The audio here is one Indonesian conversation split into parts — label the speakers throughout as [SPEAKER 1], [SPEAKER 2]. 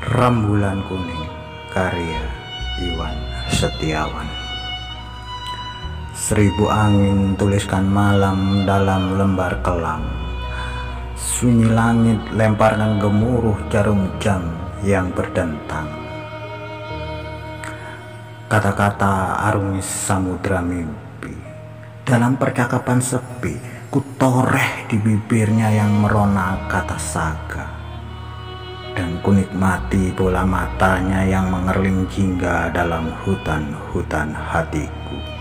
[SPEAKER 1] Rembulan Kuning karya Iwan Setiawan. Seribu angin tuliskan malam dalam lembar kelam. Sunyi langit lemparkan gemuruh jarum jam yang berdentang. Kata-kata arungi samudra mimpi. Dalam percakapan sepi Kutoreh di bibirnya yang merona kata saga kunikmati bola matanya yang mengerling jingga dalam hutan-hutan hatiku.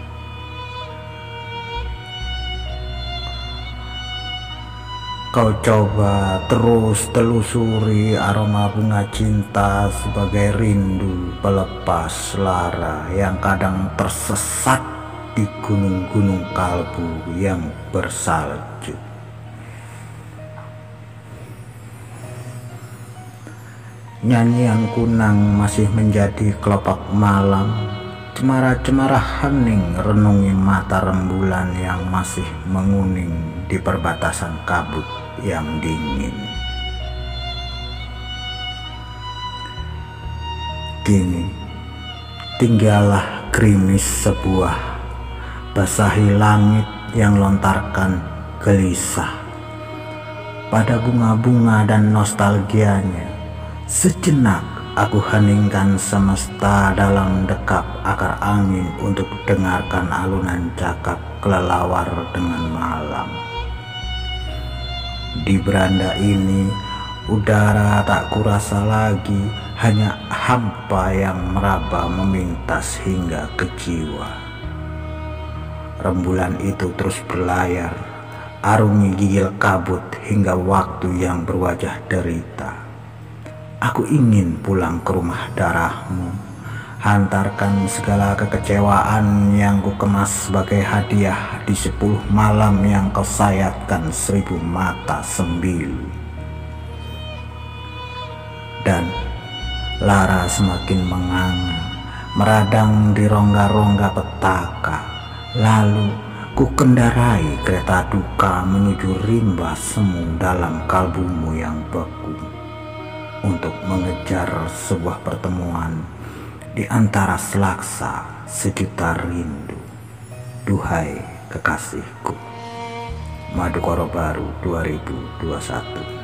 [SPEAKER 1] Kau coba terus telusuri aroma bunga cinta sebagai rindu pelepas lara yang kadang tersesat di gunung-gunung kalbu yang bersalju. Nyanyian kunang masih menjadi kelopak malam. Cemara-cemara hening renungi mata rembulan yang masih menguning di perbatasan kabut yang dingin. Kini tinggallah krimis sebuah Basahi langit yang lontarkan gelisah. Pada bunga-bunga dan nostalgianya Sejenak aku heningkan semesta dalam dekap akar angin untuk dengarkan alunan cakap kelelawar dengan malam. Di beranda ini, udara tak kurasa lagi, hanya hampa yang meraba memintas hingga ke jiwa. Rembulan itu terus berlayar, arungi gigil kabut hingga waktu yang berwajah derita. Aku ingin pulang ke rumah darahmu. Hantarkan segala kekecewaan yang ku kemas sebagai hadiah Di sepuluh malam yang kau sayatkan seribu mata sembilu. Dan Lara semakin menganga Meradang di rongga-rongga petaka. Lalu ku kendarai kereta duka menuju rimba semu dalam kalbumu yang beku untuk mengejar sebuah pertemuan di antara selaksa sejuta rindu. Duhai kekasihku. Madukoro Baru 2021